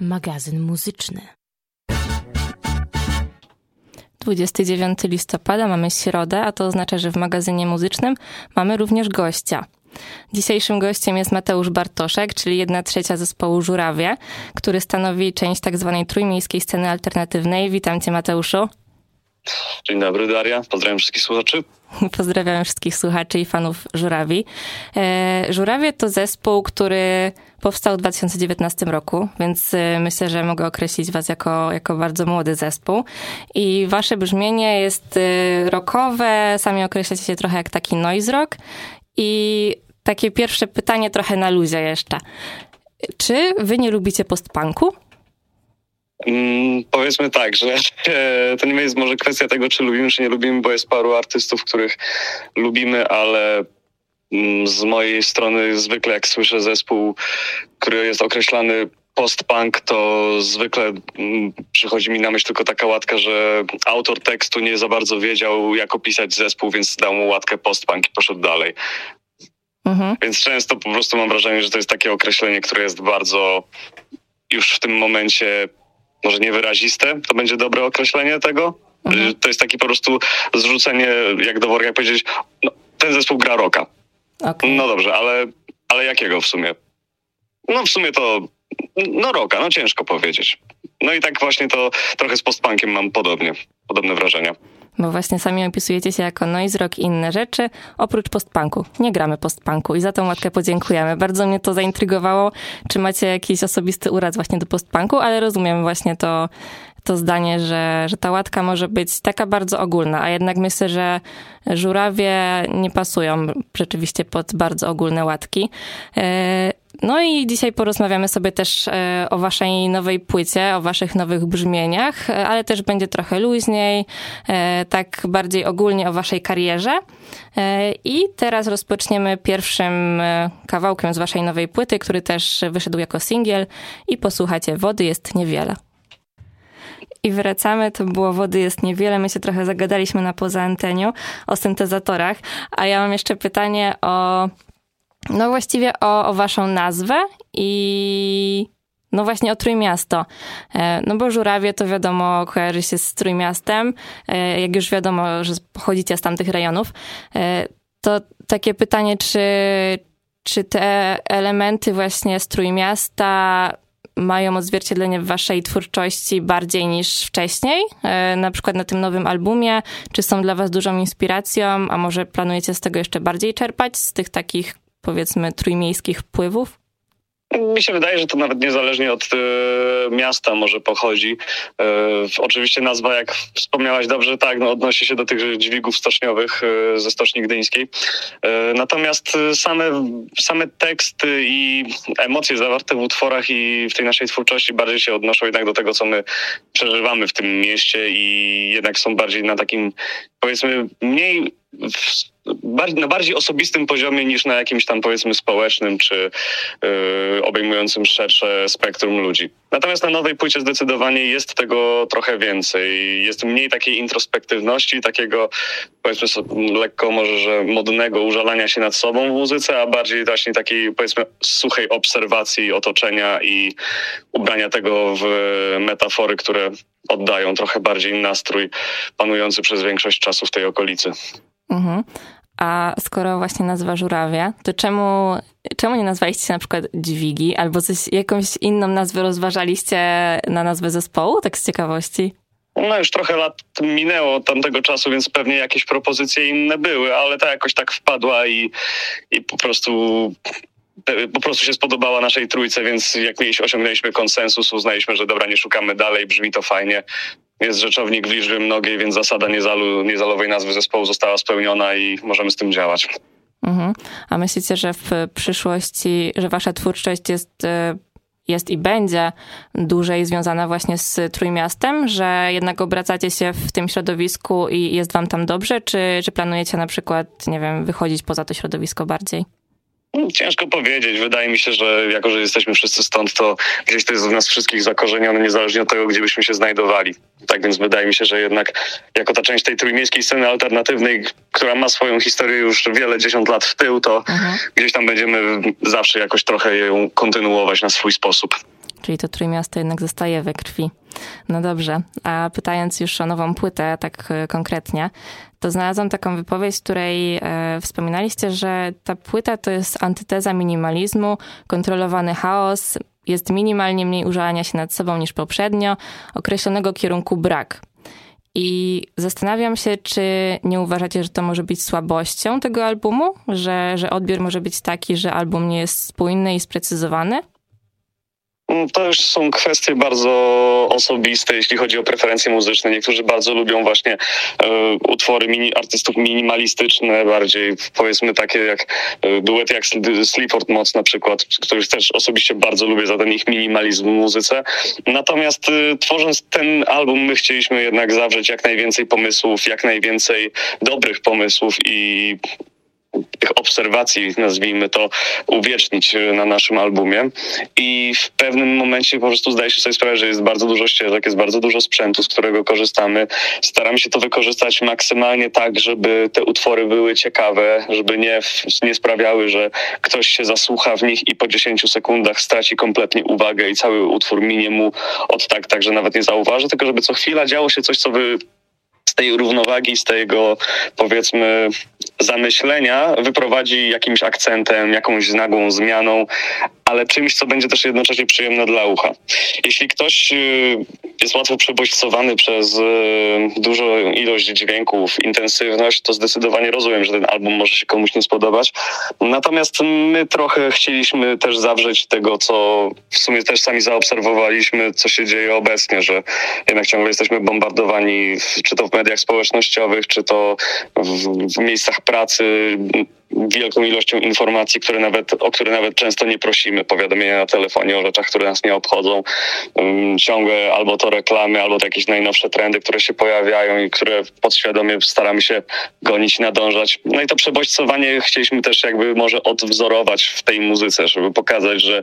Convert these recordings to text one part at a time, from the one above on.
magazyn muzyczny. 29 listopada mamy środę, a to oznacza, że w magazynie muzycznym mamy również gościa. Dzisiejszym gościem jest Mateusz Bartoszek, czyli jedna trzecia zespołu Żurawie, który stanowi część tak zwanej trójmiejskiej sceny alternatywnej. Witam cię Mateuszu. Dzień dobry Daria, pozdrawiam wszystkich słuchaczy. Pozdrawiam wszystkich słuchaczy i fanów Żurawi. E, Żurawie to zespół, który powstał w 2019 roku, więc e, myślę, że mogę określić was jako, jako bardzo młody zespół. I wasze brzmienie jest e, rockowe, sami określacie się trochę jak taki noise rock. I takie pierwsze pytanie trochę na luzie jeszcze. Czy wy nie lubicie postpunku? Mm, powiedzmy tak, że e, to nie jest może kwestia tego, czy lubimy, czy nie lubimy, bo jest paru artystów, których lubimy, ale mm, z mojej strony zwykle jak słyszę zespół, który jest określany post-punk, to zwykle mm, przychodzi mi na myśl tylko taka łatka, że autor tekstu nie za bardzo wiedział, jak opisać zespół, więc dał mu łatkę post-punk i poszedł dalej. Mhm. Więc często po prostu mam wrażenie, że to jest takie określenie, które jest bardzo już w tym momencie może niewyraziste, to będzie dobre określenie tego. Mhm. To jest taki po prostu zrzucenie, jak do worka powiedzieć, no, ten zespół gra roka. Okay. No dobrze, ale, ale jakiego w sumie? No w sumie to, no roka, no ciężko powiedzieć. No i tak właśnie to trochę z postpunkiem mam podobnie, podobne wrażenia. Bo właśnie sami opisujecie się jako noise rock i inne rzeczy, oprócz postpunku. Nie gramy postpunku i za tą łatkę podziękujemy. Bardzo mnie to zaintrygowało, czy macie jakiś osobisty uraz właśnie do postpunku, ale rozumiem właśnie to, to zdanie, że, że ta łatka może być taka bardzo ogólna, a jednak myślę, że żurawie nie pasują rzeczywiście pod bardzo ogólne łatki. E, no i dzisiaj porozmawiamy sobie też e, o waszej nowej płycie, o waszych nowych brzmieniach, e, ale też będzie trochę luźniej, tak bardziej ogólnie o waszej karierze. I teraz rozpoczniemy pierwszym kawałkiem z waszej nowej płyty, który też wyszedł jako singiel i posłuchacie Wody jest niewiele i wracamy. To było wody jest niewiele. My się trochę zagadaliśmy na poza anteniu o syntezatorach. A ja mam jeszcze pytanie o, no właściwie o, o waszą nazwę i no właśnie o Trójmiasto. E, no bo Żurawie to wiadomo kojarzy się z Trójmiastem. E, jak już wiadomo, że pochodzicie z tamtych rejonów. E, to takie pytanie, czy, czy te elementy właśnie z Trójmiasta mają odzwierciedlenie w waszej twórczości bardziej niż wcześniej, na przykład na tym nowym albumie? Czy są dla was dużą inspiracją, a może planujecie z tego jeszcze bardziej czerpać, z tych takich powiedzmy trójmiejskich wpływów? Mi się wydaje, że to nawet niezależnie od e, miasta może pochodzi. E, oczywiście nazwa, jak wspomniałaś dobrze, tak, no, odnosi się do tych dźwigów stoczniowych e, ze Stoczni Gdyńskiej. Natomiast same, same teksty i emocje zawarte w utworach i w tej naszej twórczości bardziej się odnoszą jednak do tego, co my przeżywamy w tym mieście i jednak są bardziej na takim, powiedzmy, mniej bardziej, na bardziej osobistym poziomie niż na jakimś tam powiedzmy społecznym czy yy, obejmującym szersze spektrum ludzi. Natomiast na nowej płycie zdecydowanie jest tego trochę więcej. Jest mniej takiej introspektywności, takiego powiedzmy lekko może, że modnego użalania się nad sobą w muzyce, a bardziej właśnie takiej powiedzmy suchej obserwacji otoczenia i ubrania tego w metafory, które oddają trochę bardziej nastrój panujący przez większość czasu w tej okolicy. Mhm. A skoro właśnie nazwa żurawie, to czemu, czemu nie nazwaliście na przykład dźwigi albo coś, jakąś inną nazwę rozważaliście na nazwę zespołu, tak z ciekawości? No już trochę lat minęło od tamtego czasu, więc pewnie jakieś propozycje inne były, ale ta jakoś tak wpadła i, i po prostu po prostu się spodobała naszej trójce, więc jak mieliśmy, osiągnęliśmy konsensus, uznaliśmy, że dobra, nie szukamy dalej, brzmi to fajnie. Jest rzeczownik w liczbie mnogiej, więc zasada niezalu, niezalowej nazwy zespołu została spełniona i możemy z tym działać. Mhm. A myślicie, że w przyszłości, że wasza twórczość jest, e, jest i będzie dłużej związana właśnie z Trójmiastem, że jednak obracacie się w tym środowisku i jest wam tam dobrze, czy, czy planujecie na przykład, nie wiem, wychodzić poza to środowisko bardziej? Ciężko powiedzieć. Wydaje mi się, że jako, że jesteśmy wszyscy stąd, to gdzieś to jest w nas wszystkich zakorzenione, niezależnie od tego, gdzie byśmy się znajdowali. Tak więc wydaje mi się, że jednak jako ta część tej trójmiejskiej sceny alternatywnej, która ma swoją historię już wiele dziesiąt lat w tył, to mhm. gdzieś tam będziemy zawsze jakoś trochę ją kontynuować na swój sposób. Czyli to Trójmiasto jednak zostaje we krwi. No dobrze, a pytając już o nową płytę, tak e, konkretnie, to znalazłam taką wypowiedź, w której e, wspominaliście, że ta płyta to jest antyteza minimalizmu, kontrolowany chaos, jest minimalnie mniej użalania się nad sobą niż poprzednio, określonego kierunku brak. I zastanawiam się, czy nie uważacie, że to może być słabością tego albumu, że, że odbiór może być taki, że album nie jest spójny i sprecyzowany? Mm, to już są kwestie bardzo osobiste, jeśli chodzi o preferencje muzyczne. Niektórzy bardzo lubią właśnie e, utwory mini, artystów minimalistyczne, bardziej powiedzmy takie jak e, duet jak Sleaford Moc na przykład, których też osobiście bardzo lubię za ten ich minimalizm w muzyce. Natomiast e, tworząc ten album my chcieliśmy jednak zawrzeć jak najwięcej pomysłów, jak najwięcej dobrych pomysłów i tych obserwacji, nazwijmy to, uwiecznić na naszym albumie. I w pewnym momencie po prostu zdaje się sobie sprawę, że jest bardzo dużo ścieżek, jest bardzo dużo sprzętu, z którego korzystamy. Staramy się to wykorzystać maksymalnie tak, żeby te utwory były ciekawe, żeby nie, nie sprawiały, że ktoś się zasłucha w nich i po 10 sekundach straci kompletnie uwagę i cały utwór minie mu od tak, tak, że nawet nie zauważy, tylko żeby co chwila działo się coś, co wy z tej równowagi, z tego powiedzmy zamyślenia wyprowadzi jakimś akcentem, jakąś nagłą zmianą, ale czymś, co będzie też jednocześnie przyjemne dla ucha. Jeśli ktoś y, jest łatwo przebodźcowany przez y, dużą ilość dźwięków, intensywność, to zdecydowanie rozumiem, że ten album może się komuś nie spodobać. Natomiast my trochę chcieliśmy też zawrzeć tego, co w sumie też sami zaobserwowaliśmy, co się dzieje obecnie, że jednak ciągle jesteśmy bombardowani, czy to w mediach społecznościowych, czy to w, w miejscach pracy, wielką ilością informacji, które nawet, o które nawet często nie prosimy, powiadomienia na telefonie o rzeczach, które nas nie obchodzą. Um, ciągle albo to reklamy, albo to jakieś najnowsze trendy, które się pojawiają i które podświadomie staramy się gonić, nadążać. No i to przebodźcowanie chcieliśmy też jakby może odwzorować w tej muzyce, żeby pokazać, że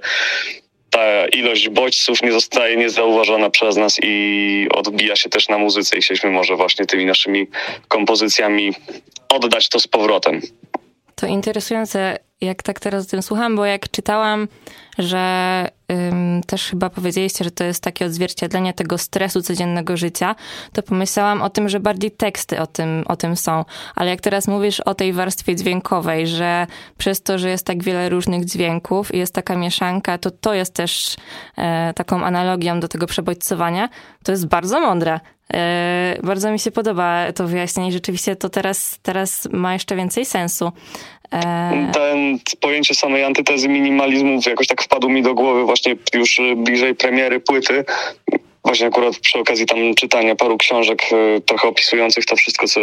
ta ilość bodźców nie zostaje niezauważona przez nas i odbija się też na muzyce i chcieliśmy może właśnie tymi naszymi kompozycjami oddać to z powrotem. To interesujące, jak tak teraz o tym słucham, bo jak czytałam, że ym, też chyba powiedzieliście, że to jest takie odzwierciedlenie tego stresu codziennego życia, to pomyślałam o tym, że bardziej teksty o tym, o tym są. Ale jak teraz mówisz o tej warstwie dźwiękowej, że przez to, że jest tak wiele różnych dźwięków i jest taka mieszanka, to to jest też e, taką analogią do tego przebodźcowania, to jest bardzo mądre. E, bardzo mi się podoba to wyjaśnienie. Rzeczywiście to teraz, teraz ma jeszcze więcej sensu. E, Ten pojęcie samej antytezy minimalizmu jakoś tak wpadło mi do głowy właśnie już bliżej premiery płyty. Właśnie akurat przy okazji tam czytania paru książek e, trochę opisujących to wszystko, co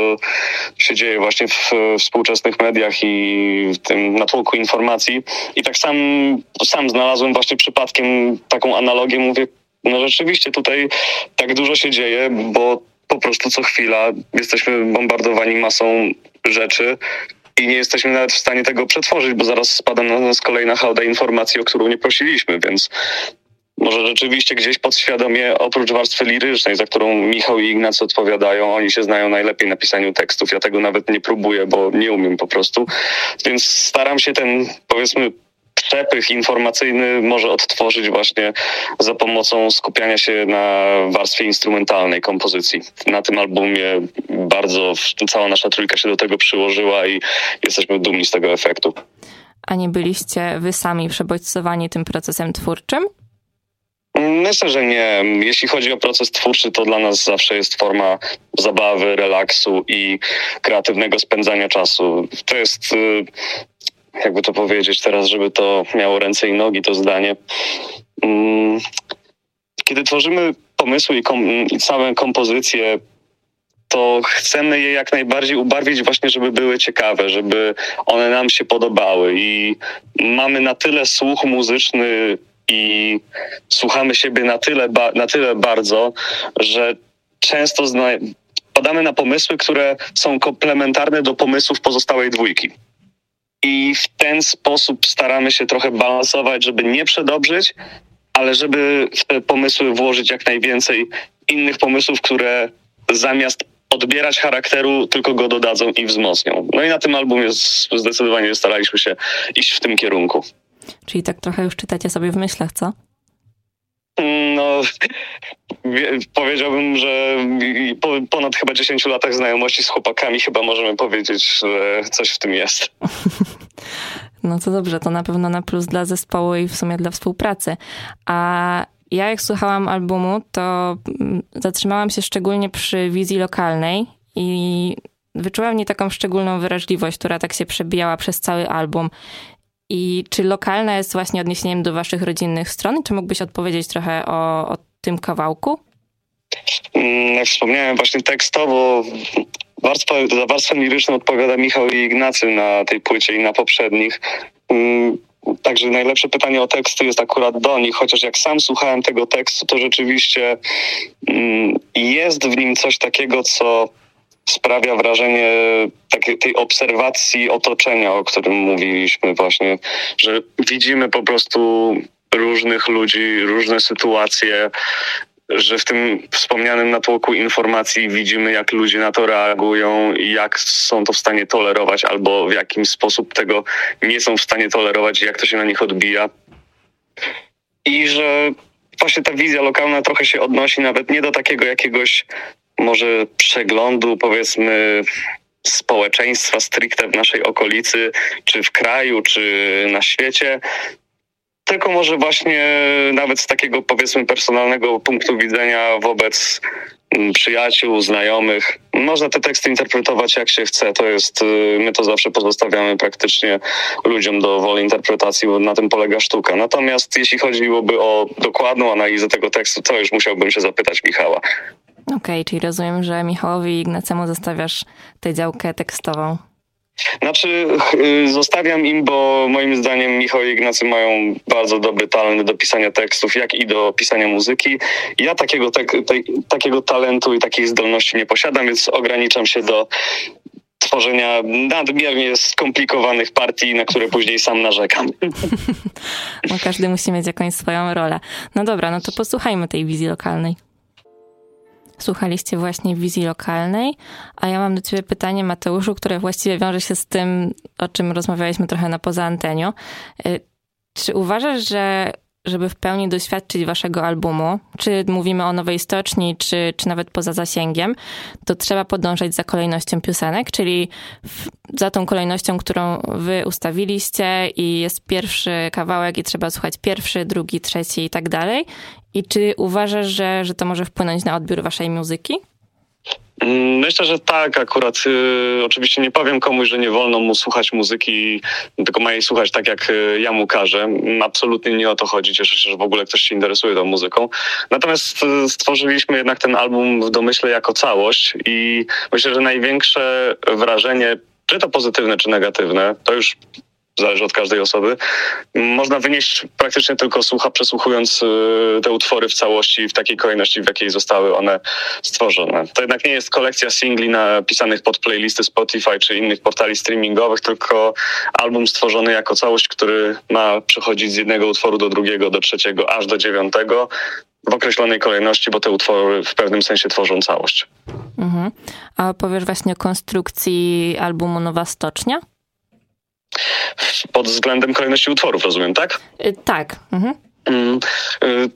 się dzieje właśnie w współczesnych mediach i w tym natłoku informacji. I tak sam, sam znalazłem właśnie przypadkiem taką analogię, mówię, no rzeczywiście tutaj tak dużo się dzieje, bo po prostu co chwila jesteśmy bombardowani masą rzeczy, i nie jesteśmy nawet w stanie tego przetworzyć, bo zaraz spada na nas kolejna hałda informacji, o którą nie prosiliśmy, więc może rzeczywiście gdzieś podświadomie, oprócz warstwy lirycznej, za którą Michał i Ignacy odpowiadają, oni się znają najlepiej na pisaniu tekstów. Ja tego nawet nie próbuję, bo nie umiem po prostu. Więc staram się ten, powiedzmy, przepych informacyjny może odtworzyć właśnie za pomocą skupiania się na warstwie instrumentalnej kompozycji. Na tym albumie bardzo cała nasza trójka się do tego przyłożyła i jesteśmy dumni z tego efektu. A nie byliście wy sami przebodźcowani tym procesem twórczym? Myślę, że nie. Jeśli chodzi o proces twórczy, to dla nas zawsze jest forma zabawy, relaksu i kreatywnego spędzania czasu. To jest y, jakby to powiedzieć teraz, żeby to miało ręce i nogi, to zdanie. Mm, kiedy tworzymy pomysły i, kom, i kompozycje, to chcemy je jak najbardziej ubarwić właśnie, żeby były ciekawe, żeby one nam się podobały i mamy na tyle słuch muzyczny i słuchamy siebie na tyle, na tyle bardzo, że często padamy na pomysły, które są komplementarne do pomysłów pozostałej dwójki i w ten sposób staramy się trochę balansować, żeby nie przedobrzyć, ale żeby w te pomysły włożyć jak najwięcej innych pomysłów, które zamiast odbierać charakteru, tylko go dodadzą i wzmocnią. No i na tym albumie zdecydowanie staraliśmy się iść w tym kierunku. Czyli tak trochę już czytacie sobie w myślach, co? No, powiedziałbym, że po ponad chyba 10 latach znajomości z chłopakami chyba możemy powiedzieć, że coś w tym jest. No to dobrze, to na pewno na plus dla zespołu i w sumie dla współpracy. A ja jak słuchałam albumu, to mm, zatrzymałam się szczególnie przy wizji lokalnej i wyczułam w niej taką szczególną wrażliwość, która tak się przebijała przez cały album. I czy lokalna jest właśnie odniesieniem do waszych rodzinnych stron? Czy mógłbyś odpowiedzieć trochę o, o tym kawałku? Mm, jak wspomniałem właśnie tekstowo, warstwę, za warstwę liryczną odpowiada Michał i Ignacy na tej płycie i na poprzednich. Mm, także najlepsze pytanie o teksty jest akurat do nich, chociaż jak sam słuchałem tego tekstu, to rzeczywiście mm, jest w nim coś takiego, co sprawia wrażenie takiej, tej obserwacji otoczenia, o którym mówiliśmy właśnie, że widzimy po prostu różnych ludzi, różne sytuacje, że w tym wspomnianym natłoku informacji widzimy, jak ludzie na to reagują i jak są to w stanie tolerować, albo w jakim sposób tego nie są w stanie tolerować jak to się na nich odbija. I że właśnie ta wizja lokalna trochę się odnosi nawet nie do takiego jakiegoś może przeglądu, powiedzmy, społeczeństwa stricte w naszej okolicy, czy w kraju, czy na świecie, tylko może właśnie nawet z takiego powiedzmy personalnego punktu widzenia wobec mm, przyjaciół, znajomych. Można te teksty interpretować jak się chce. To jest, y, my to zawsze pozostawiamy praktycznie ludziom do woli interpretacji, bo na tym polega sztuka. Natomiast jeśli chodziłoby o dokładną analizę tego tekstu, to już musiałbym się zapytać Michała. Okej, okay, czyli rozumiem, że Michałowi i Ignacemu zostawiasz tę działkę tekstową. Znaczy, y, zostawiam im, bo moim zdaniem Michał i Ignacy mają bardzo dobry talent do pisania tekstów, jak i do pisania muzyki. Ja takiego, te, te, takiego talentu i takiej zdolności nie posiadam, więc ograniczam się do tworzenia nadmiernie skomplikowanych partii, na które później sam narzekam. No każdy musi mieć jakąś swoją rolę. No dobra, no to posłuchajmy tej wizji lokalnej. Słuchaliście właśnie wizji lokalnej, a ja mam do ciebie pytanie, Mateuszu, które właściwie wiąże się z tym, o czym rozmawialiśmy trochę na poza anteniu. Y, czy uważasz, że żeby w pełni doświadczyć waszego albumu, czy mówimy o nowej stoczni, czy, czy nawet poza zasięgiem, to trzeba podążać za kolejnością piosenek, czyli w, za tą kolejnością, którą wy ustawiliście i jest pierwszy kawałek i trzeba słuchać pierwszy, drugi, trzeci i tak dalej. I czy uważasz, że, że to może wpłynąć na odbiór waszej muzyki? Myślę, że tak. Akurat y, oczywiście nie powiem komuś, że nie wolno mu słuchać muzyki, tylko ma jej słuchać tak, jak y, ja mu każę. Absolutnie nie o to chodzi. Cieszę się, że w ogóle ktoś się interesuje tą muzyką. Natomiast y, stworzyliśmy jednak ten album w domyśle jako całość i myślę, że największe wrażenie, czy to pozytywne, czy negatywne, to już zależy od każdej osoby. Można wynieść praktycznie tylko słucha, przesłuchując y, te utwory w całości, w takiej kolejności, w jakiej zostały one stworzone. To jednak nie jest kolekcja singli napisanych pod playlisty Spotify czy innych portali streamingowych, tylko album stworzony jako całość, który ma przechodzić z jednego utworu do drugiego, do trzeciego, aż do dziewiątego w określonej kolejności, bo te utwory w pewnym sensie tworzą całość. Mhm. A powiesz właśnie o konstrukcji albumu Nowa Stocznia? Pod względem kolejności utworów, rozumiem, tak? Y, tak. Mhm. Mm, y,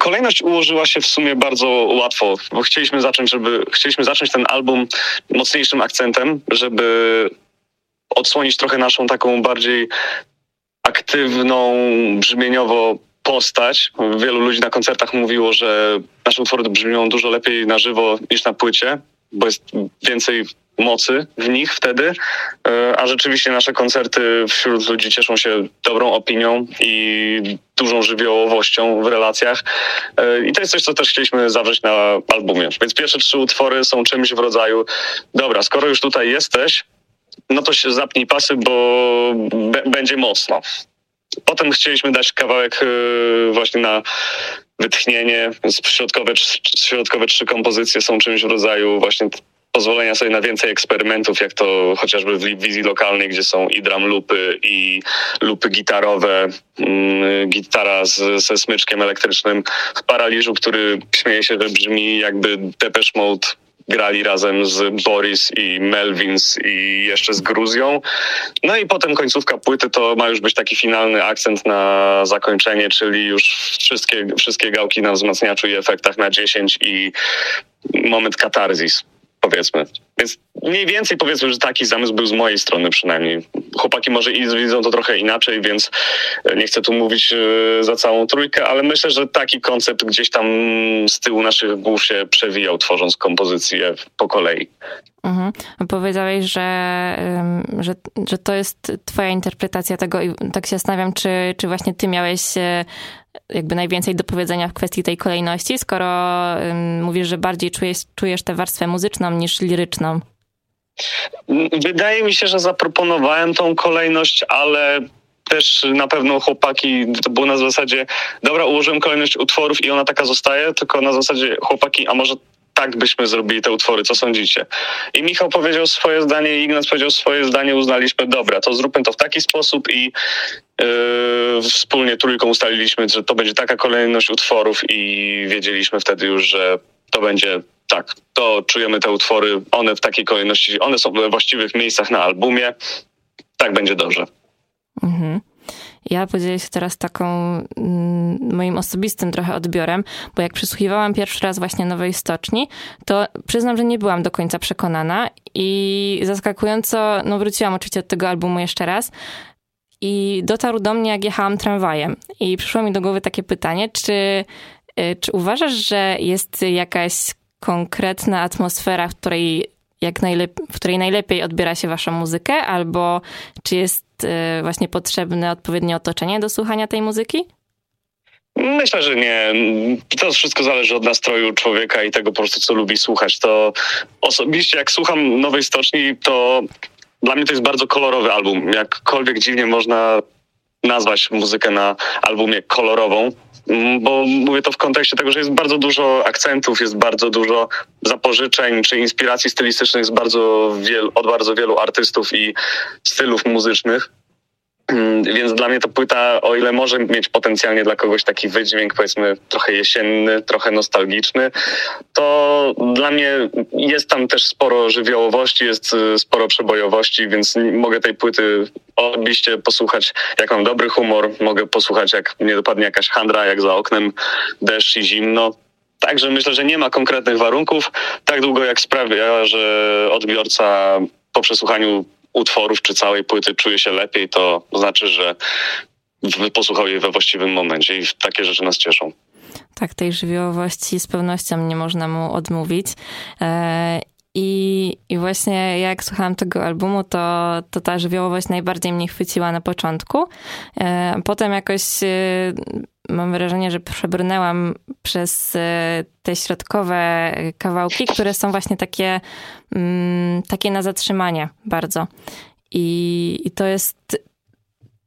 kolejność ułożyła się w sumie bardzo łatwo, bo chcieliśmy zacząć, żeby chcieliśmy zacząć ten album mocniejszym akcentem, żeby odsłonić trochę naszą taką bardziej aktywną, brzmieniowo postać. Wielu ludzi na koncertach mówiło, że nasze utwory brzmią dużo lepiej na żywo niż na płycie, bo jest więcej mocy w nich wtedy, e, a rzeczywiście nasze koncerty wśród ludzi cieszą się dobrą opinią i dużą żywiołowością w relacjach. E, I to jest coś, co też chcieliśmy zawrzeć na albumie. Więc pierwsze trzy utwory są czymś w rodzaju, dobra, skoro już tutaj jesteś, no to się zapnij pasy, bo będzie mocno. Potem chcieliśmy dać kawałek e, właśnie na wytchnienie. Środkowe, środkowe trzy kompozycje są czymś w rodzaju właśnie pozwolenia sobie na więcej eksperymentów, jak to chociażby w wizji lokalnej, gdzie są i drum lupy, i lupy gitarowe, mm, gitara z, ze smyczkiem elektrycznym w paraliżu, który śmieje się, że brzmi jakby Depeche Mode grali razem z Boris i Melvins i jeszcze z Gruzją. No i potem końcówka płyty to ma już być taki finalny akcent na zakończenie, czyli już wszystkie, wszystkie gałki na wzmacniaczu i efektach na 10 i moment katarzis powiedzmy. Więc mniej więcej powiedzmy, że taki zamysł był z mojej strony przynajmniej. Chłopaki może widzą to trochę inaczej, więc nie chcę tu mówić e, za całą trójkę, ale myślę, że taki koncept gdzieś tam z tyłu naszych głów się przewijał, tworząc kompozycję po kolei. Mhm. Powiedziałeś, że, że, że to jest twoja interpretacja tego i tak się zastanawiam, czy, czy właśnie ty miałeś e, jakby najwięcej do powiedzenia w kwestii tej kolejności, skoro mówisz, że bardziej czujesz, czujesz tę warstwę muzyczną niż liryczną? Wydaje mi się, że zaproponowałem tą kolejność, ale też na pewno chłopaki, to było na zasadzie, dobra, ułożyłem kolejność utworów i ona taka zostaje, tylko na zasadzie chłopaki, a może tak byśmy zrobili te utwory, co sądzicie? I Michał powiedział swoje zdanie i Ignac powiedział swoje zdanie, uznaliśmy, dobra, to zróbmy to w taki sposób i yy, wspólnie trójką ustaliliśmy, że to będzie taka kolejność utworów i wiedzieliśmy wtedy już, że to będzie tak, to czujemy te utwory, one w takiej kolejności, one są we właściwych miejscach na albumie, tak będzie dobrze. Mhm. Ja podzielę się teraz taką moim osobistym trochę odbiorem, bo jak przysłuchiwałam pierwszy raz właśnie Nowej Stoczni, to przyznam, że nie byłam do końca przekonana i zaskakująco, no wróciłam oczywiście od tego albumu jeszcze raz, i dotarł do mnie, jak jechałam tramwajem. I przyszło mi do głowy takie pytanie, czy, y, czy uważasz, że jest jakaś konkretna atmosfera, w której jak najlep- w której najlepiej odbiera się waszą muzykę, albo czy jest y, właśnie potrzebne odpowiednie otoczenie do słuchania tej muzyki? Myślę, że nie. To wszystko zależy od nastroju człowieka i tego po prostu, co lubi słuchać. To osobiście, jak słucham Nowej Stoczni, to dla mnie to jest bardzo kolorowy album. Jakkolwiek dziwnie można nazwać muzykę na albumie kolorową, bo mówię to w kontekście tego, że jest bardzo dużo akcentów, jest bardzo dużo zapożyczeń czy inspiracji stylistycznych z bardzo wielu, od bardzo wielu artystów i stylów muzycznych. Mm, więc dla mnie to płyta, o ile może mieć potencjalnie dla kogoś taki wydźwięk, powiedzmy trochę jesienny, trochę nostalgiczny, to dla mnie jest tam też sporo żywiołowości, jest y, sporo przebojowości, więc mogę tej płyty oczywiście posłuchać, jak mam dobry humor, mogę posłuchać, jak mnie dopadnie jakaś handra, jak za oknem deszcz i zimno. Także myślę, że nie ma konkretnych warunków, tak długo jak sprawia, że odbiorca po przesłuchaniu utworów czy całej płyty czuje się lepiej, to znaczy, że posłuchał jej we właściwym momencie i takie rzeczy nas cieszą. Tak, tej żywiołowości z pewnością nie można mu odmówić. I, I właśnie jak słuchałam tego albumu, to, to ta żywiołowość najbardziej mnie chwyciła na początku. E, potem jakoś e, mam wrażenie, że przebrnęłam przez e, te środkowe kawałki, które są właśnie takie, mm, takie na zatrzymanie bardzo. I, i to jest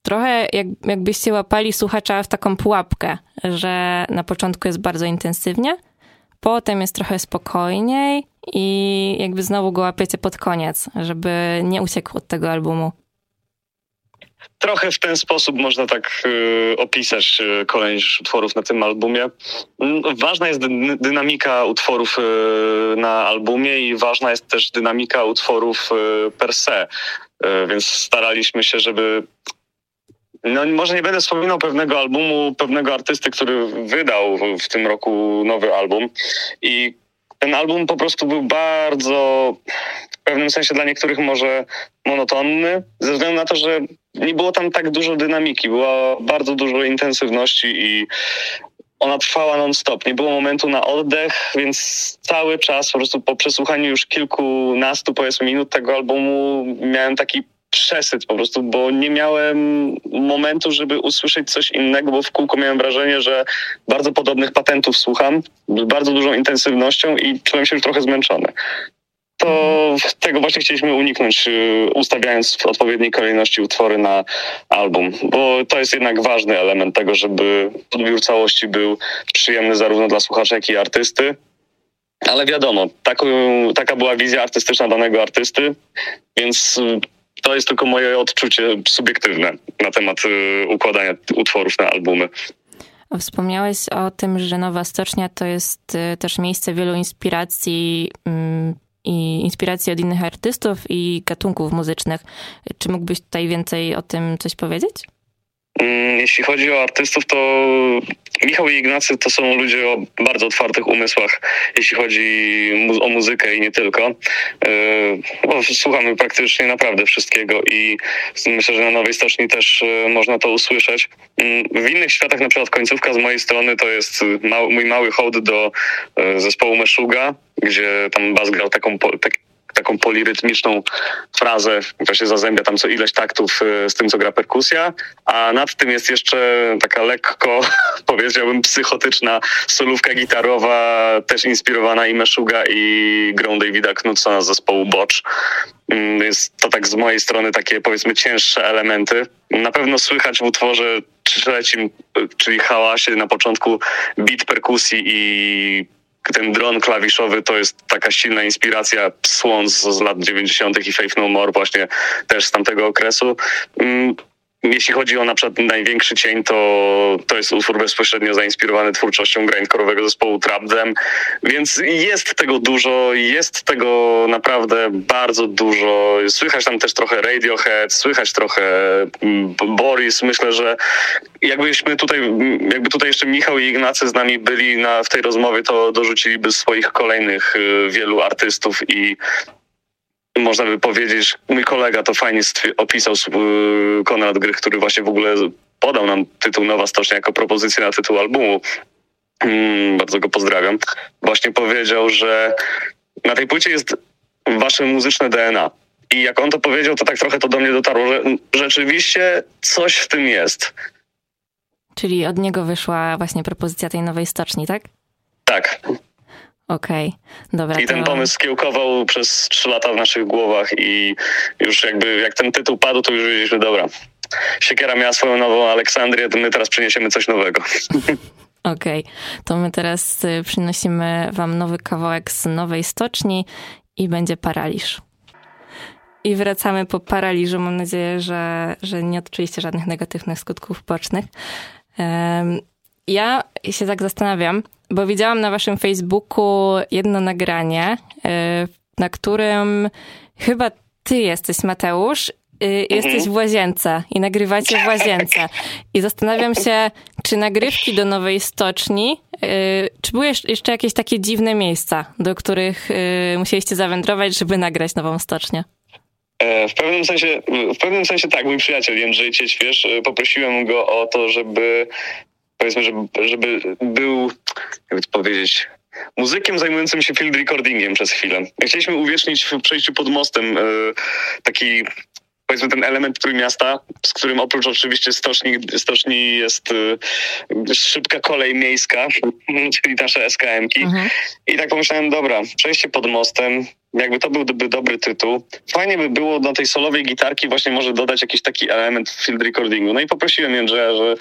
trochę jak, jakbyście łapali słuchacza w taką pułapkę, że na początku jest bardzo intensywnie, potem jest trochę spokojniej i jakby znowu go łapiecie pod koniec, żeby nie uciekł od tego albumu. Trochę w ten sposób można tak y, opisać y, kolejność utworów na tym albumie. Mm, ważna jest dy, dynamika utworów y, na albumie i ważna jest też dynamika utworów y, per se. Y, więc staraliśmy się, żeby no, może nie będę wspominał pewnego albumu, pewnego artysty, który wydał w tym roku nowy album i ten album po prostu był bardzo w pewnym sensie dla niektórych może monotonny, ze względu na to, że nie było tam tak dużo dynamiki, było bardzo dużo intensywności i ona trwała non-stop. Nie było momentu na oddech, więc cały czas po prostu po przesłuchaniu już kilkunastu powiedzmy minut tego albumu miałem taki przesyt po prostu, bo nie miałem momentu, żeby usłyszeć coś innego, bo w kółko miałem wrażenie, że bardzo podobnych patentów słucham, z bardzo dużą intensywnością i czułem się już trochę zmęczony. To tego właśnie chcieliśmy uniknąć, y, ustawiając w odpowiedniej kolejności utwory na album, bo to jest jednak ważny element tego, żeby odbiór całości był przyjemny zarówno dla słuchacza, jak i artysty. Ale wiadomo, taką, taka była wizja artystyczna danego artysty, więc y, to jest tylko moje odczucie subiektywne na temat y, układania utworów na albumy. Wspomniałeś o tym, że Nowa Stocznia to jest y, też miejsce wielu inspiracji mm, i inspiracji od innych artystów i gatunków muzycznych. Czy mógłbyś tutaj więcej o tym coś powiedzieć? Mm, jeśli chodzi o artystów, to Michał i Ignacy to są ludzie o bardzo otwartych umysłach, jeśli chodzi o muzykę i nie tylko. Bo e, słuchamy praktycznie naprawdę wszystkiego i myślę, że na Nowej Stoczni też e, można to usłyszeć. Mm, w innych światach, na przykład końcówka z mojej strony, to jest mój mały hołd do e, zespołu Meszuga, gdzie tam bas grał taką, tak, taką polirytmiczną frazę, która się zazębia tam co ileś taktów e, z tym, co gra perkusja, a nad tym jest jeszcze taka lekko, powiedziałbym, psychotyczna solówka gitarowa, też inspirowana i Meszuga i grą Davida Knutsona z zespołu Bocz. Mm, jest to tak z mojej strony takie powiedzmy cięższe elementy. Na pewno słychać w utworze trzecim, e, czyli hałasie na początku beat perkusji i ten dron klawiszowy to jest taka silna inspiracja Swans z lat 90. i Faith No More właśnie też z tamtego okresu. Jeśli chodzi o na przykład największy cień, to, to jest utwór bezpośrednio zainspirowany twórczością grindcore'owego zespołu Trapdem, więc jest tego dużo, jest tego naprawdę bardzo dużo. Słychać tam też trochę Radiohead, słychać trochę mm, Boris. Myślę, że jakbyśmy tutaj, jakby tutaj jeszcze Michał i Ignacy z nami byli na, w tej rozmowie, to dorzuciliby swoich kolejnych y, wielu artystów i można by powiedzieć, mój kolega to fajnie opisał y, Konrad Grych, który właśnie w ogóle podał nam tytuł Nowa Stocznia jako propozycję na tytuł albumu. Mm, bardzo go pozdrawiam. Właśnie powiedział, że na tej płycie jest wasze muzyczne DNA. I jak on to powiedział, to tak trochę to do mnie dotarło, że rzeczywiście coś w tym jest. Czyli od niego wyszła właśnie propozycja tej nowej stoczni, tak? Tak. Okej, okay. dobra. I ten pomysł kiełkował przez trzy lata w naszych głowach i już jakby jak ten tytuł padł, to już wiedzieliśmy, dobra, Siekiera miała swoją nową Aleksandrię, to my teraz przyniesiemy coś nowego. Okej, okay. to my teraz y, przynosimy wam nowy kawałek z nowej stoczni i będzie paraliż. I wracamy po paraliżu. Mam nadzieję, że, że nie odczuliście żadnych negatywnych skutków bocznych. Ja się tak zastanawiam, bo widziałam na waszym Facebooku jedno nagranie, e, na którym chyba ty jesteś, Mateusz, y, jesteś mhm. w łazience i nagrywacie w łazience. I zastanawiam się, czy nagrywki do nowej stoczni, y, czy były jeszcze jakieś takie dziwne miejsca, do których y, musieliście zawędrować, żeby nagrać nową stocznię? E, w pewnym sensie, w pewnym sensie tak, mój przyjaciel Jędrzej Ciećwierz, poprosiłem go o to, żeby powiedzmy, żeby, żeby był, jakby to powiedzieć, muzykiem zajmującym się field recordingiem przez chwilę. Chcieliśmy uwiecznić w przejściu pod mostem e, taki powiedzmy ten element Trójmiasta, z którym oprócz oczywiście stoczni, stoczni jest y, szybka kolej miejska, czyli nasze SKM-ki. Mhm. I tak pomyślałem, dobra, przejście pod mostem, jakby to byłby dobry tytuł. Fajnie by było do tej solowej gitarki właśnie może dodać jakiś taki element field recordingu. No i poprosiłem Jędrzeja, że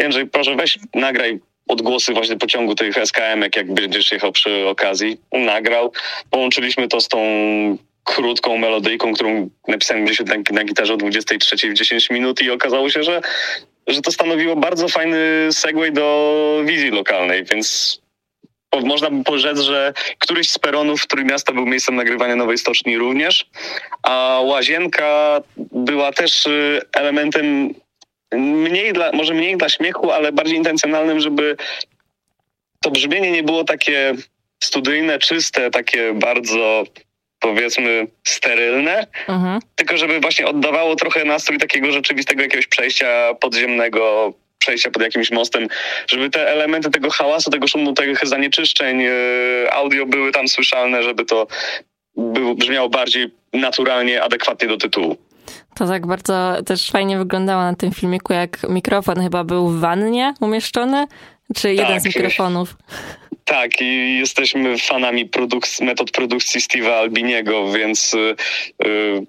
Jędrzej, proszę weź nagraj odgłosy właśnie pociągu tych SKM-ek, jak będziesz jechał przy okazji. Nagrał. Połączyliśmy to z tą krótką melodyjką, którą napisałem gdzieś na, na gitarze o 23 w 10 minut i okazało się, że, że to stanowiło bardzo fajny segway do wizji lokalnej, więc można by porzec, że któryś z peronów Trójmiasta był miejscem nagrywania Nowej Stoczni również, a Łazienka była też y, elementem mniej dla, może mniej dla śmiechu, ale bardziej intencjonalnym, żeby to brzmienie nie było takie studyjne, czyste, takie bardzo powiedzmy sterylne, mhm. tylko żeby właśnie oddawało trochę nastrój takiego rzeczywistego jakiegoś przejścia podziemnego, przejścia pod jakimś mostem, żeby te elementy tego hałasu, tego szumu, tych zanieczyszczeń e, audio były tam słyszalne, żeby to brzmiało bardziej naturalnie, adekwatnie do tytułu. To tak bardzo też fajnie wyglądało na tym filmiku, jak mikrofon chyba był w wannie umieszczony, czy jeden tak. z mikrofonów. Tak, i jesteśmy fanami metod produkcji Steve'a Albiniego, więc y, y,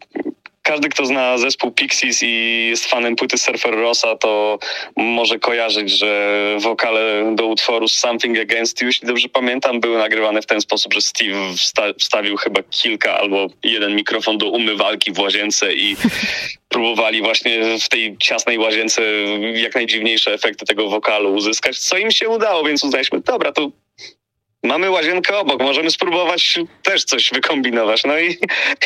każdy, kto zna zespół Pixies i jest fanem płyty Surfer Rossa, to może kojarzyć, że wokale do utworu Something Against You, jeśli dobrze pamiętam, były nagrywane w ten sposób, że Steve wsta- wstawił chyba kilka albo jeden mikrofon do umywalki w łazience i próbowali właśnie w tej ciasnej łazience jak najdziwniejsze efekty tego wokalu uzyskać, co im się udało, więc uznaliśmy, dobra, to mamy łazienkę obok, możemy spróbować też coś wykombinować. No i,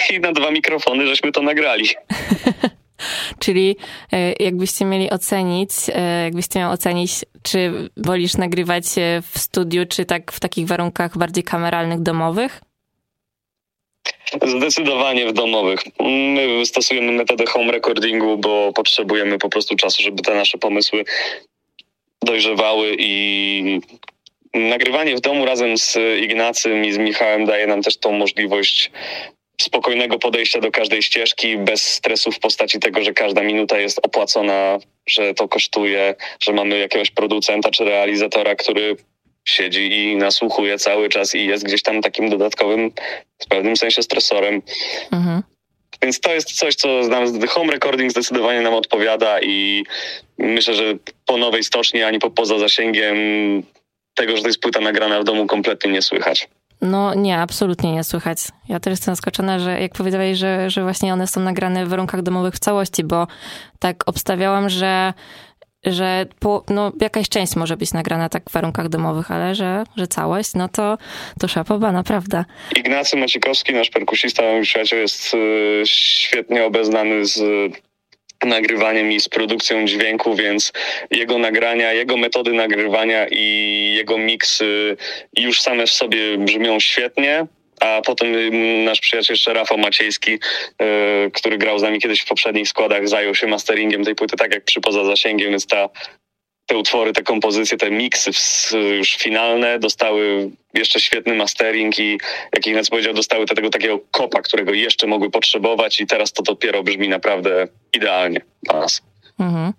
i na dwa mikrofony żeśmy to nagrali. Czyli e, jakbyście mieli ocenić, e, jakbyście miał ocenić, czy wolisz nagrywać w studiu, czy tak w takich warunkach bardziej kameralnych, domowych? Zdecydowanie w domowych. My stosujemy metodę home recordingu, bo potrzebujemy po prostu czasu, żeby te nasze pomysły dojrzewały i nagrywanie w domu razem z Ignacym i z Michałem daje nam też tą możliwość spokojnego podejścia do każdej ścieżki, bez stresu w postaci tego, że każda minuta jest opłacona, że to kosztuje, że mamy jakiegoś producenta czy realizatora, który siedzi i nasłuchuje cały czas i jest gdzieś tam takim dodatkowym, w pewnym sensie stresorem. Mhm. Więc to jest coś, co nam home recording zdecydowanie nam odpowiada i myślę, że po nowej stoczni ani po poza zasięgiem tego, że to jest płyta nagrana w domu kompletnie nie słychać. No nie, absolutnie nie słychać. Ja też jestem zaskoczona, że jak powiedziałeś, że, że właśnie one są nagrane w warunkach domowych w całości, bo tak obstawiałam, że że po, no, jakaś część może być nagrana tak w warunkach domowych, ale że, że całość, no to, to szapoba, naprawdę. Ignacy Macikowski, nasz perkusista, mój przyjaciel, jest y, świetnie obeznany z nagrywaniem i z produkcją dźwięku, więc jego nagrania, jego metody nagrywania i jego miksy już same w sobie brzmią świetnie. A potem nasz przyjaciel jeszcze Rafał Maciejski, yy, który grał z nami kiedyś w poprzednich składach, zajął się masteringiem tej płyty tak jak przy poza zasięgiem, więc ta, te utwory, te kompozycje, te miksy już finalne dostały jeszcze świetny mastering i jak Ignacy powiedział, dostały tego takiego kopa, którego jeszcze mogły potrzebować i teraz to dopiero brzmi naprawdę idealnie dla nas. Mhm.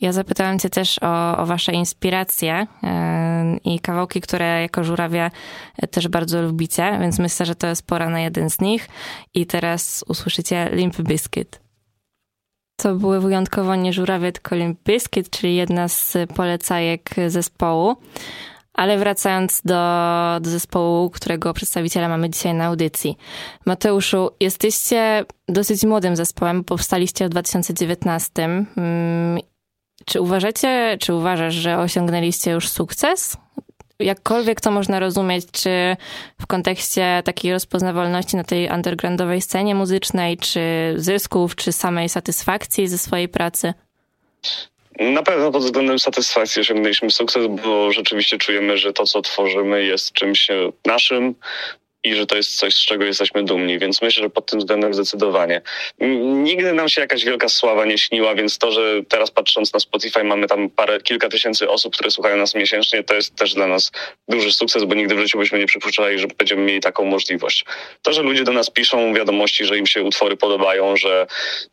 Ja zapytałam Cię też o, o Wasze inspiracje i kawałki, które jako żurawie też bardzo lubicie, więc myślę, że to jest pora na jeden z nich. I teraz usłyszycie Limp Bizkit. To były wyjątkowo nie żurawie, tylko Limp czyli jedna z polecajek zespołu. Ale wracając do, do zespołu, którego przedstawiciela mamy dzisiaj na audycji. Mateuszu, jesteście dosyć młodym zespołem, powstaliście w 2019 czy uważacie, czy uważasz, że osiągnęliście już sukces? Jakkolwiek to można rozumieć, czy w kontekście takiej rozpoznawalności na tej undergroundowej scenie muzycznej, czy zysków, czy samej satysfakcji ze swojej pracy? Na pewno pod względem satysfakcji osiągnęliśmy sukces, bo rzeczywiście czujemy, że to, co tworzymy, jest czymś naszym, i że to jest coś, z czego jesteśmy dumni, więc myślę, że pod tym względem zdecydowanie. Nigdy nam się jakaś wielka sława nie śniła, więc to, że teraz patrząc na Spotify mamy tam parę, kilka tysięcy osób, które słuchają nas miesięcznie, to jest też dla nas duży sukces, bo nigdy w życiu byśmy nie przypuszczali, że będziemy mieli taką możliwość. To, że ludzie do nas piszą wiadomości, że im się utwory podobają, że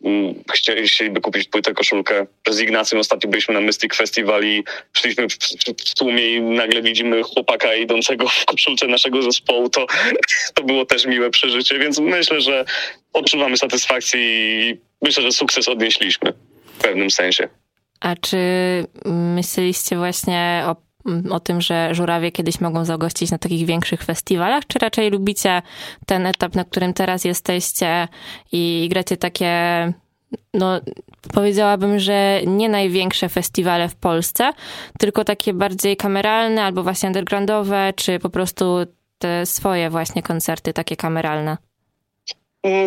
mm, chcieliby kupić płytę, koszulkę, że z Ignacym ostatnio byliśmy na Mystic Festival i szliśmy w, w tłumie i nagle widzimy chłopaka idącego w koszulce naszego zespołu, to to było też miłe przeżycie, więc myślę, że odczuwamy satysfakcję i myślę, że sukces odnieśliśmy w pewnym sensie. A czy myśleliście właśnie o, o tym, że żurawie kiedyś mogą zagościć na takich większych festiwalach, czy raczej lubicie ten etap, na którym teraz jesteście i gracie takie no, powiedziałabym, że nie największe festiwale w Polsce, tylko takie bardziej kameralne albo właśnie undergroundowe, czy po prostu swoje właśnie koncerty takie kameralne?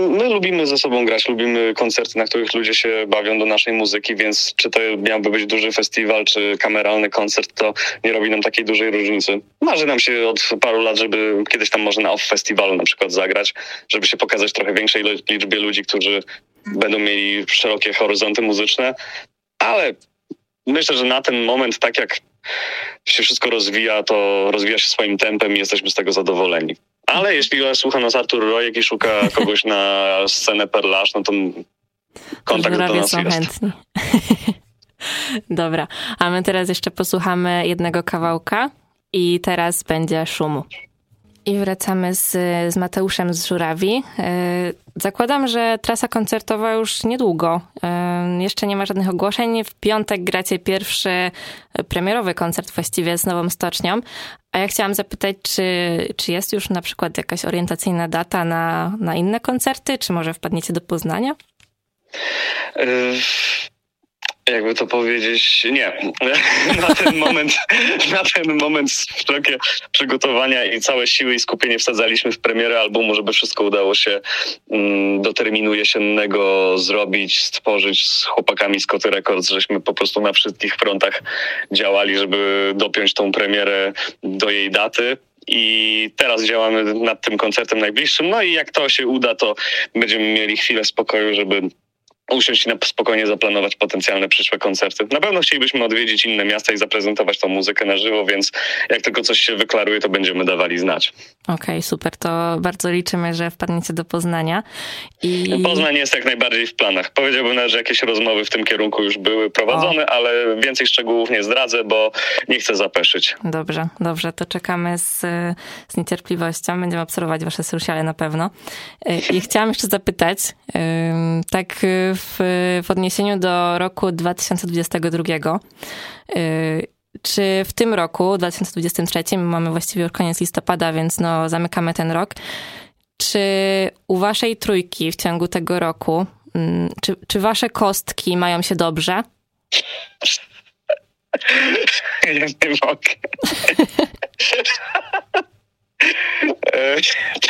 My lubimy ze sobą grać, lubimy koncerty, na których ludzie się bawią do naszej muzyki, więc czy to miałby być duży festiwal, czy kameralny koncert, to nie robi nam takiej dużej różnicy. Marzy nam się od paru lat, żeby kiedyś tam może na off festiwalu na przykład zagrać, żeby się pokazać trochę większej liczbie ludzi, którzy będą mieli szerokie horyzonty muzyczne, ale myślę, że na ten moment, tak jak się wszystko rozwija, to rozwija się swoim tempem i jesteśmy z tego zadowoleni. Ale jeśli słucha nas Artur Rojek i szuka kogoś na scenę Perlaż, no to kontakt do nas są jest. chętni. Dobra, a my teraz jeszcze posłuchamy jednego kawałka i teraz będzie szumu. I wracamy z, z Mateuszem z Żurawi. E, zakładam, że trasa koncertowa już niedługo. E, jeszcze nie ma żadnych ogłoszeń. W piątek gracie pierwszy premierowy koncert właściwie z Nową Stocznią. A ja chciałam zapytać, czy, czy jest już na przykład jakaś orientacyjna data na, na inne koncerty? Czy może wpadniecie do Poznania? Jakby to powiedzieć, nie. na ten moment, na ten moment wszelkie przygotowania i całe siły i skupienie wsadzaliśmy w premierę albumu, żeby wszystko udało się mm, do terminu jesiennego zrobić, stworzyć z chłopakami z Koty Records, żeśmy po prostu na wszystkich frontach działali, żeby dopiąć tą premierę do jej daty. I teraz działamy nad tym koncertem najbliższym. No i jak to się uda, to będziemy mieli chwilę spokoju, żeby usiąść i na spokojnie zaplanować potencjalne przyszłe koncerty. Na pewno chcielibyśmy odwiedzić inne miasta i zaprezentować tą muzykę na żywo, więc jak tylko coś się wyklaruje, to będziemy dawali znać. Okej, okay, super. To bardzo liczymy, że wpadniecie do Poznania. I... Poznań jest jak najbardziej w planach. Powiedziałbym nawet, że jakieś rozmowy w tym kierunku już były prowadzone, o. ale więcej szczegółów nie zdradzę, bo nie chcę zapeszyć. Dobrze, dobrze. To czekamy z, z niecierpliwością. Będziemy obserwować wasze sociale na pewno. I chciałam jeszcze zapytać, tak w, w odniesieniu do roku 2022. Y, czy w tym roku, 2023, mamy właściwie już koniec listopada, więc no, zamykamy ten rok. Czy u waszej trójki w ciągu tego roku, mm, czy, czy wasze kostki mają się dobrze? Ja nie mogę. E,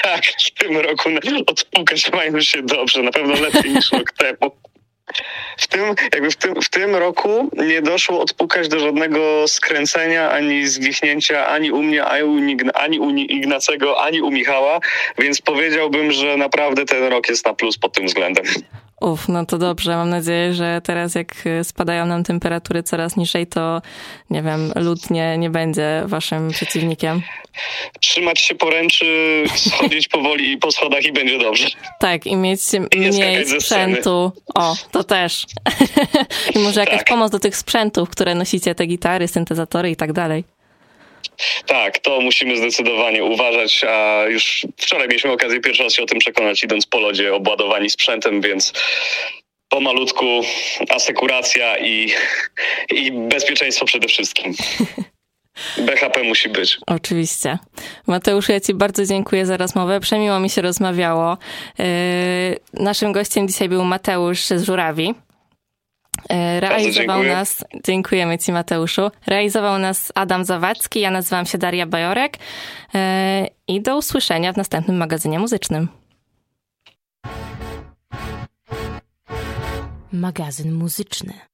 tak, w tym roku odpukać mają się dobrze, na pewno lepiej niż rok temu. W tym, jakby w tym, w tym roku nie doszło odpukać do żadnego skręcenia, ani zwichnięcia, ani u mnie, ani u Ignacego, ani u Michała, więc powiedziałbym, że naprawdę ten rok jest na plus pod tym względem. Uf, no to dobrze. Mam nadzieję, że teraz jak spadają nam temperatury coraz niżej, to nie wiem, lód nie, nie będzie waszym przeciwnikiem. Trzymać się poręczy, schodzić powoli po schodach i będzie dobrze. Tak, i mieć I mniej sprzętu. O, to też. I może jakaś tak. pomoc do tych sprzętów, które nosicie, te gitary, syntezatory i tak dalej. Tak, to musimy zdecydowanie uważać, a już wczoraj mieliśmy okazję pierwszy raz się o tym przekonać, idąc po lodzie obładowani sprzętem, więc pomalutku asekuracja i, i bezpieczeństwo przede wszystkim. BHP musi być. Oczywiście. Mateusz, ja Ci bardzo dziękuję za rozmowę. Przemiło mi się rozmawiało. Yy, naszym gościem dzisiaj był Mateusz z Żurawi. E, realizował nas, dziękujemy Ci Mateuszu, realizował nas Adam Zawadzki, ja nazywam się Daria Bajorek e, i do usłyszenia w następnym magazynie muzycznym. Magazyn muzyczny.